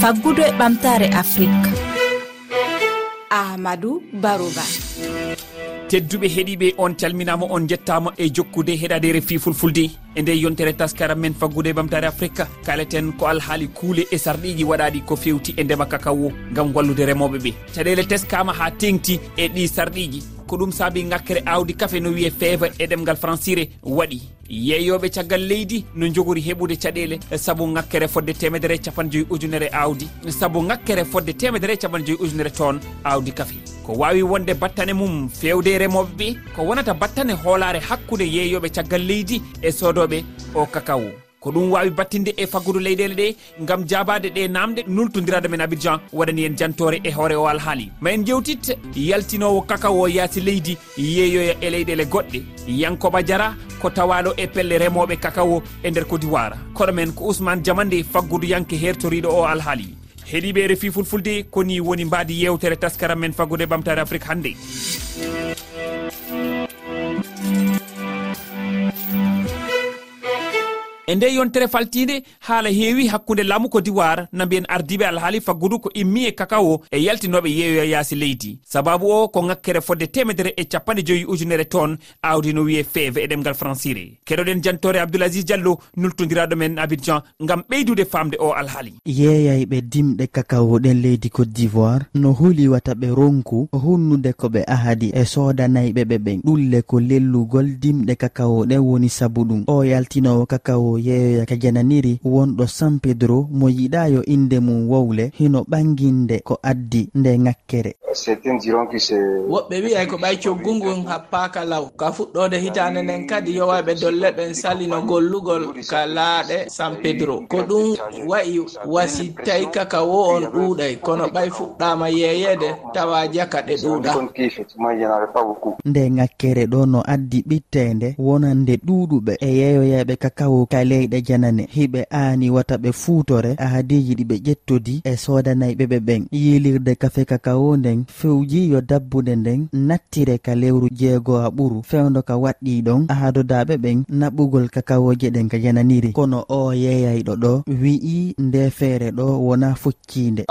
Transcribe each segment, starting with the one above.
faggudu e ɓamtare afrique. Ahmadou barouba. Tedduɓe heeɗiɓe on calminama on jettama e jokkude heɗadere fi fulfulde. E nde yontere taskaram men faggude ɓamtare afrique kaleten ko alhaali kuule e sarɗiji waɗaɗi ko fewti e ndema kakawo gam wallude remoɓeɓe. Caɗele teskama ha tengti e ɗi sarɗiji. ko ɗum saabi ngakkere awdi kafe no wiye feeva e ɗemgal françire waɗi. Yeeyoɓe caggal leydi no jogori heɓude caɗele saabu gakkere fodde temedere capan joyyi ujunere awdi. Saabu gakkere fodde temedere capan joyyi ujunere toon awdi kafe. Ko wawi wonde battane mum fewde remoɓe ɓe ko wonata battane hoolare hakkude yeeyoɓe caggal leydi e sodoɓe o cacao ko ɗum wawi battinde e faggudu leyɗele ɗe gam jabade ɗe namde nultodirade men abidjan waɗani en jantore e hoore o alhaali. Ma en jewtit yaltinowo kakao yaasi leydi yeeyoya e leyɗele goɗɗe yankoba diara ko tawalo e pelle remoɓe kakao e nder kodiwara koɗo men ko ousmane diamande faggudu yanke hertoriɗo o alhaali. Heeɗiɓe refi fulfulde koni woni mbadi yewtere taskaram men faggude ɓamtare afrique hannde. e nde yontere faltide haala heewi hakkunde laamu ko diwar na mbiyen ardiɓe alhaali faggudu ko immi e kakao e yaltinoɓe yeeyoya yaasi leydi. Sababu o ko ŋakkere fodde temedere e capanɗe joyi ujunere ton awdi no wiye feeve e ɗemgal francire keɗoɗen jantore abdoulasis diallo nultodiraɗo men abidjan gam ɓeydude famde o alhaali. Yeeyayɓe dimɗe kakawoɗen leydi cote d'ivoire no huliwata ɓe ronku hunnude ko ɓe ahadi e sodanayɓe ɓe ɓen. Ɗulle ko lellugol dimɗe kakawoɗen woni sabu ɗum. O yaltinowo kakao yeeyoya ka jananiri wonɗo san pedro mo yiɗayo inde mum wowle hino ɓanginde ko addi nde ŋakkere. Woɓɓe wi'ay ko ɓay coggungun happaka law. Ka fuɗɗode hitande nden kadi yowaɓe dolle ɓen salino gollugol ka laaɗe san pedro. Ko ɗum wayi wasi tawi kaka wo on ɗuuɗay. Kono ɓay fuɗɗama yeeyede tawa jaka ɗe ɗuuɗa. Nde ŋakkere ɗo no addi ɓittede wonande ɗuuɗuɓe. E yeeyoyaɓe kakawo ka leyɗe janane. Hiɓe aani wata ɓe fuutore. Ahadiji ɗiɓe ƴettodi e sodanayɓe ɓe ɓen. Yilirde kafe kakawo nden fewji yo dabbude nden nattire ka lewru jeego a ɓuru. Fewdo ka waɗɗi ɗon ahadodaɓe ɓen naɓugol kakawoje ɗen ka jananiri. Kono o yeeyayɗo ɗo wi'i nde feere ɗo wona foccinde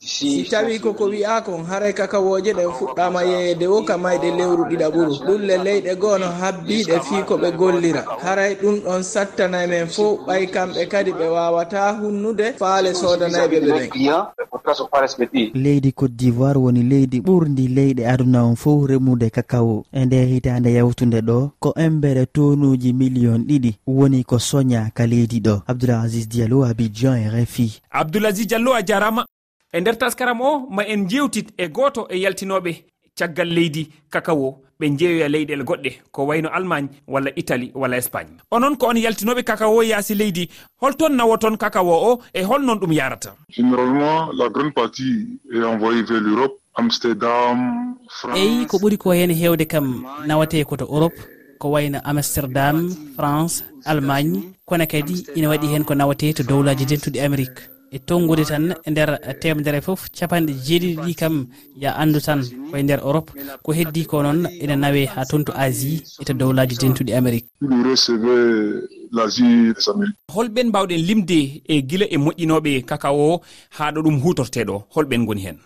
si tawi koko wi'a kon haray kakawoje ɗen fuɗɗama yeyede wo kamayɗe lewru ɗiɗa ɓuru. Ɗulle leyɗe gono habbiɗe fii ko ɓe gollira. Haray ɗum ɗon sa sattanayi men fo ɓay kamɓe kadi ɓe wawata hunnude faale sodanayɓe ɓe ɓen leydi cote d'ivoire woni leydi ɓurdi leyɗe aduna on fof remude kakawo e nde hitande yawtude ɗo ko embere tonuji million ɗiɗi woni ko soña ka leydi ɗo. Abdoulasis diallo abidjan rfi abdoulasis diallo a jarama. E nder taskaram o ma en jewtit e goto e yaltinoɓe caggal leydi kakawo ɓe jeeyoya leyɗele goɗɗe ko wayno allemagne walla italie walla espagne. Onon ko on yaltinoɓe kakawo yaasi leydi holton nawoton kakawo o e holnon ɗum yarata? Généralement la grande partie est envoyé vers l'europe amsterdam eyi ko ɓuri ko hen hewde kam nawate koto europe ko wayno amsterdam france allemagne. Kono kadi ina waɗi hen ko nawate to dowlaji dentuɗi amérique. e tonngude tan e nder temedere foof capanɗe jeeɗiɗi ɗi kam ya andu tan koye nder europe. Ko heddi ko noon ene nawe ha toon to asie e to dowlaji dentuɗi amérique. Holɓen mbawɗen limde e guila e moƴƴinoɓe kakao o ha ɗo ɗum hutorteɗo. Holɓen goni hen.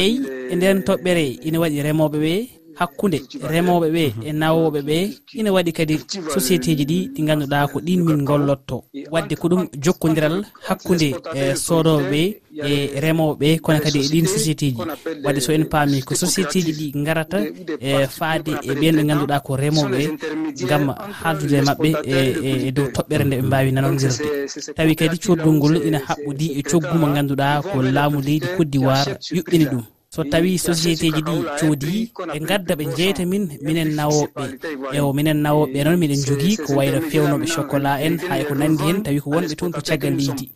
Eyi e nden toɓɓere ina waɗi remoɓe ɓe hakkunde remoɓe ɓe e nawoɓe ɓe. Ina waɗi kadi société ji ɗi ɗi ganduɗa ko ɗin min gollotto wadde ko ɗum jokkodiral hakkunde e, sodoɓe ɓe e remoɓe. Kono kadi e ɗin société ji. Wadde so en paami ko société ji ɗi garata e faade e ɓen ɓe ganduɗa ko remoɓe gam haaldude mabɓe e, e, e dow toɓɓere nde ɓe mbawi nanodirde tawi kadi coddol ngol ina haɓɓodi e coggu mo ganduɗa ko laamu leydi côte d'ivoire yuɓɓini ɗum. so tawi société ji ɗi coodi ɓe gadda ɓe jeyta min minen nawoɓɓe ewo minen nawoɓɓe noon miɗen jogui ko wayno fewnoɓe chocolat en hay ko nandi hen tawi ko wonɓe toon to caggal leydi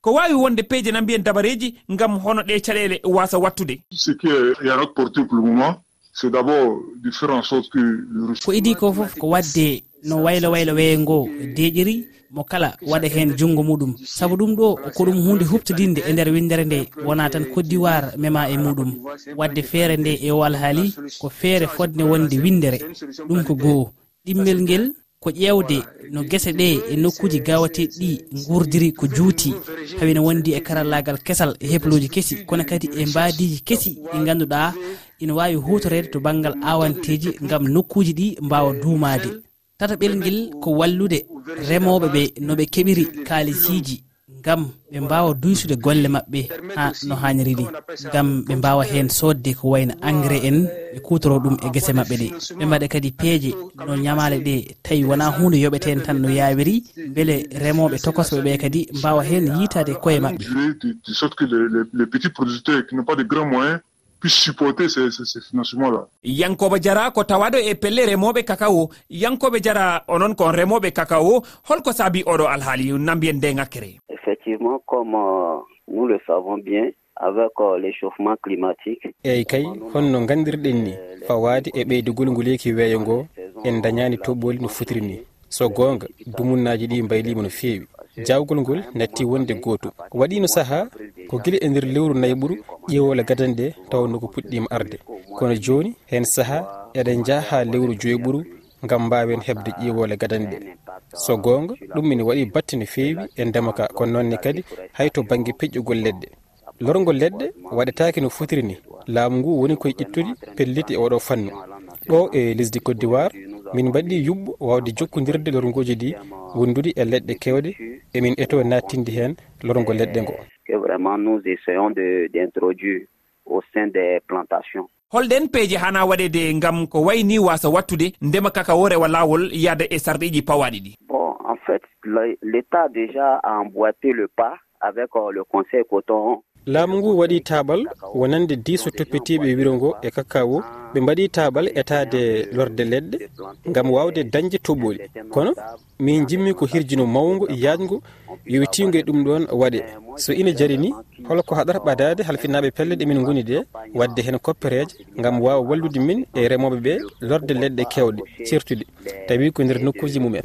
ko wawi wonde peeje na mbiyen dabareji gam hono ɗe caɗele wasa wattude ko idi ko foof ko wadde no waylo waylo weeyo ngo deƴiri mo kala waɗa hen junggo muɗum. Saabu ɗum ɗo ko ɗum hunde hubtidinde e nder windere nde wona tan koddiwar mema e muɗum. Wadde feere nde e o alhaali ko feere fodde wonde windere. Ɗum ko goho ɗimmel ngel ko ƴewde no gese ɗe e nokkuji gawateɗi ɗi gurdiri ko juuti. Hawina wondi e karallagal kesal e heploji kesi kono kadi e mbadiji kesi ɗi ganduɗa ina wawi hutorede to banggal awanteji gam nokkuji ɗi mbawa duumade tata ɓelgel ko wallude remoɓe ɓe no ɓe keɓiri kalisiji gam ɓe mbawa duysude golle maɓɓe ha no hanniri ni gam ɓe mbawa hen sodde ko wayno engrais en ɓe kutoro ɗum e guese maɓɓe ɗe. Ɓe mbaɗa kadi peeje no ñamale ɗe tawi wona hunde yoɓeten tan no yawiri beele remoɓe tokosɓe ɓe kadi mbawa hen yitade koye maɓɓe. puisse supporter ces, ces, ces financement là. Yankoɓe jara ko tawaɗo e pelle remoɓe kakao. Yankoɓe jara onon kon remoɓe kakao. Holko saabi oɗo alhaali nambiyen nde ngakkere effectivement comme euh, nous le savons bien avec euh, l'échauffement climatique eyyi kay honno gandirɗen ni fawade e ɓeydugol nguleyki weeyo ngo en dañani toɓɓoli no fotiri ni so gonga dumunnaji ɗi mbaylima no feewi. jawgol ngol natti wonde gooto. Waɗino saaha ko gila e nder lewru nayi ɓuru ƴeewole gadane tawno ko puɗɗima arde. Kono joni hen saaha eɗen jaaha ha lewru joyi ɓuru gam mbawen hebde ƴeewole gadane ɗe so gonga ɗum ene waɗi batte no fewi e ndema ka. Kono noonne kadi hay to banggue peƴƴugol leɗɗe. Lorgol leɗɗe waɗetake no fotiri ni laamu ngu woni koye ƴettude pelliti e oɗo fannu. Ɗo e lesdi côte d'ivoire min mbaɗi yuɓɓo wawde jokkodirde lorgoji ɗi wondude e leɗɗe kewɗe emin eto nattinde hen lorgo leɗɗe ngo. Holɗen peeje hana waɗede gam ko wayni wasa wattude ndema kakaworewa lawol yaada e sarɗiji pawaɗi ɗi. Bon en fait l'état déjà a emboité le pas avec euh, le conseil coton. Laamu ngu waɗi taaɓal wonande diso toppitiɓe wiro ngo e kakawo ɓe mbaɗi taabal etade lorde leɗɗe gam wawde dañde toɓɓoli kono min jimmi ko hirjino mawgo yajgo yowitigo e ɗum ɗon waɗe. So ina jari ni holko haɗata ɓadade halfinaɓe pelle ɗe min goni de wadde hen koppereje gam wawa wallude min e remoɓe ɓe lorde leɗɗe kewɗe certude tawi ko nder nokkuji mumen.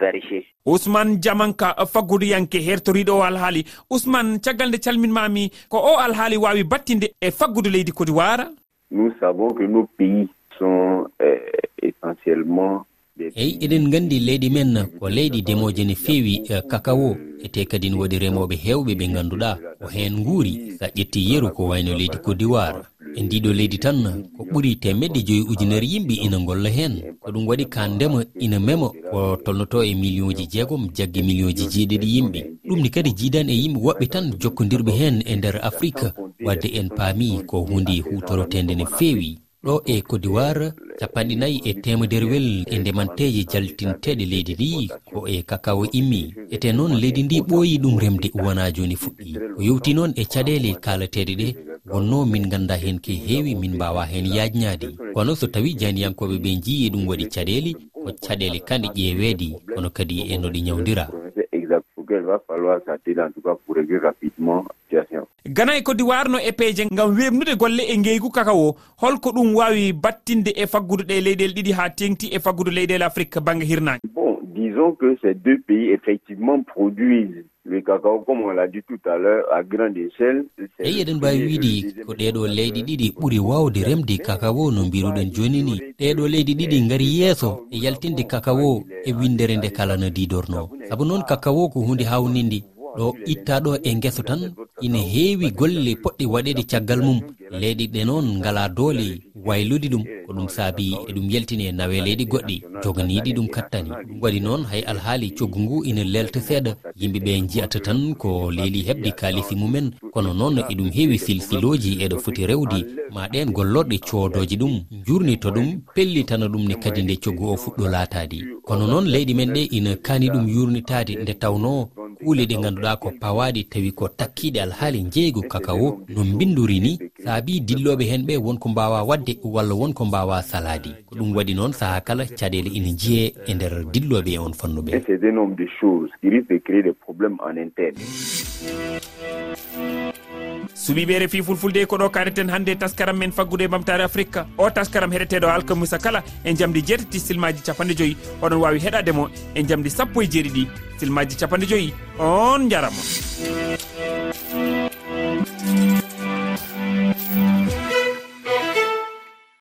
vérifié ousmane jamanka fagguduyanke hertoriɗo o alhaali. Ousmane caggal nde calminmami ko o alhaali wawi battinde e faggudu leydi kodi wara nous savons que nos pays sont euh, essentiellement eyi eɗen gandi leydi men ko leydi ndemoje ne feewi e, kakawo. Ete kadi ne waɗi remoɓe hewɓe ɓe ganduɗa ko hen guuri sa ƴetti yeru ko wayno leydi cote d'ivoire. E ndiɗo leydi tan ko ɓuuri temedde joyi ujunere yimɓe ina golla hen ko ɗum waɗi ka ndema ina mema ko tolnoto e million ji jeegom jagge million ji jeeɗiɗi yimɓe ɗumne kadi jiidani e yimɓe woɓɓe tan jokkodirɓe hen e nder afrique wadde en paami ko hunde hutorotende no feewi. ɗo e kodiwar capanɗe nayi e temederwel e ndemanteji jaltinteɗe leydi ndi ko e kakawo immi. Ete noon leydi ndi ɓooyi ɗum remde wona joni fuɗɗi. O yewti noon e caɗele kalateɗe ɗe wonno min ganda hen ke heewi min mbawa hen yajñade kono so tawi janiyankoɓe ɓe jiiye ɗum waɗi caɗele ko caɗele kanɗe ƴeeweɗi kono kadi e no ɗi ñawdira gana e cote d'ivoire no e peeje ngam wemnude golle e ngeygu kakao holko ɗum wawi battinde e faggudu ɗe leyɗele ɗiɗi ha tengti e faggudu leyɗele afrique banggue hirnage bon disons que ces deux pays effectivement produisent le cacao comme on l'a dit tout à l'heure à grande échelle. Eyi eɗen mbawi wiide ko ɗeɗo leyɗi ɗiɗi ɓuuri wawde remde cacao no mbiruɗen joni ni. ɗeɗo leyɗi ɗiɗi gaari yeeso e yaltinde cacao e windere nde kala no didorno. Saabu noon cacao ko hunde hawninde ɗo itta ɗo e gueso tan ina heewi golle poɗɗe waɗede caggal mum. Leyɗi ɗe noon ngala doole waylude ɗum ko ɗum saabi eɗum yaltini e nawe leyɗi goɗɗi. Joganiɗi ɗum kattani. Ɗum waɗi noon hay alhaali coggu ngu ina lelta seeɗa. Yimɓeɓe jiyata tan ko leeli heɓde kaalisi mumen. Kono noon eɗum heewi silsiloji eɗo foti rewdi. Ma ɗen gollorɗe coodoji ɗum. Jurnito ɗum pellitana ɗum ne kadi nde coggu o fuɗɗo laatadi kono noon leyɗi men ɗe ina kaani ɗum yurnitade nde tawno kuuli ɗi ngannduɗa ko pawaɗi tawi ko takkiɗe alhaali jeygu kakawo no binduri ni saabi dilloɓe hen ɓe wonko mbawa wadde walla wonko mbawa saladi ko ɗum waɗi noon saaha kala caɗele ina jiye e nder dilloɓe e on fannuɓe. suuɓiɓe fi fulfulde ko ɗo kaɗeten hannde taskaram men faggude ɓamtare afrique o taskaram heɗeteɗo alkamisa kala e jamdi jeetati silmaji capanɗe joyyi oɗon wawi heɗademo e jamdi sappo e jeeɗiɗi silmaji capanɗe joyyi on jarama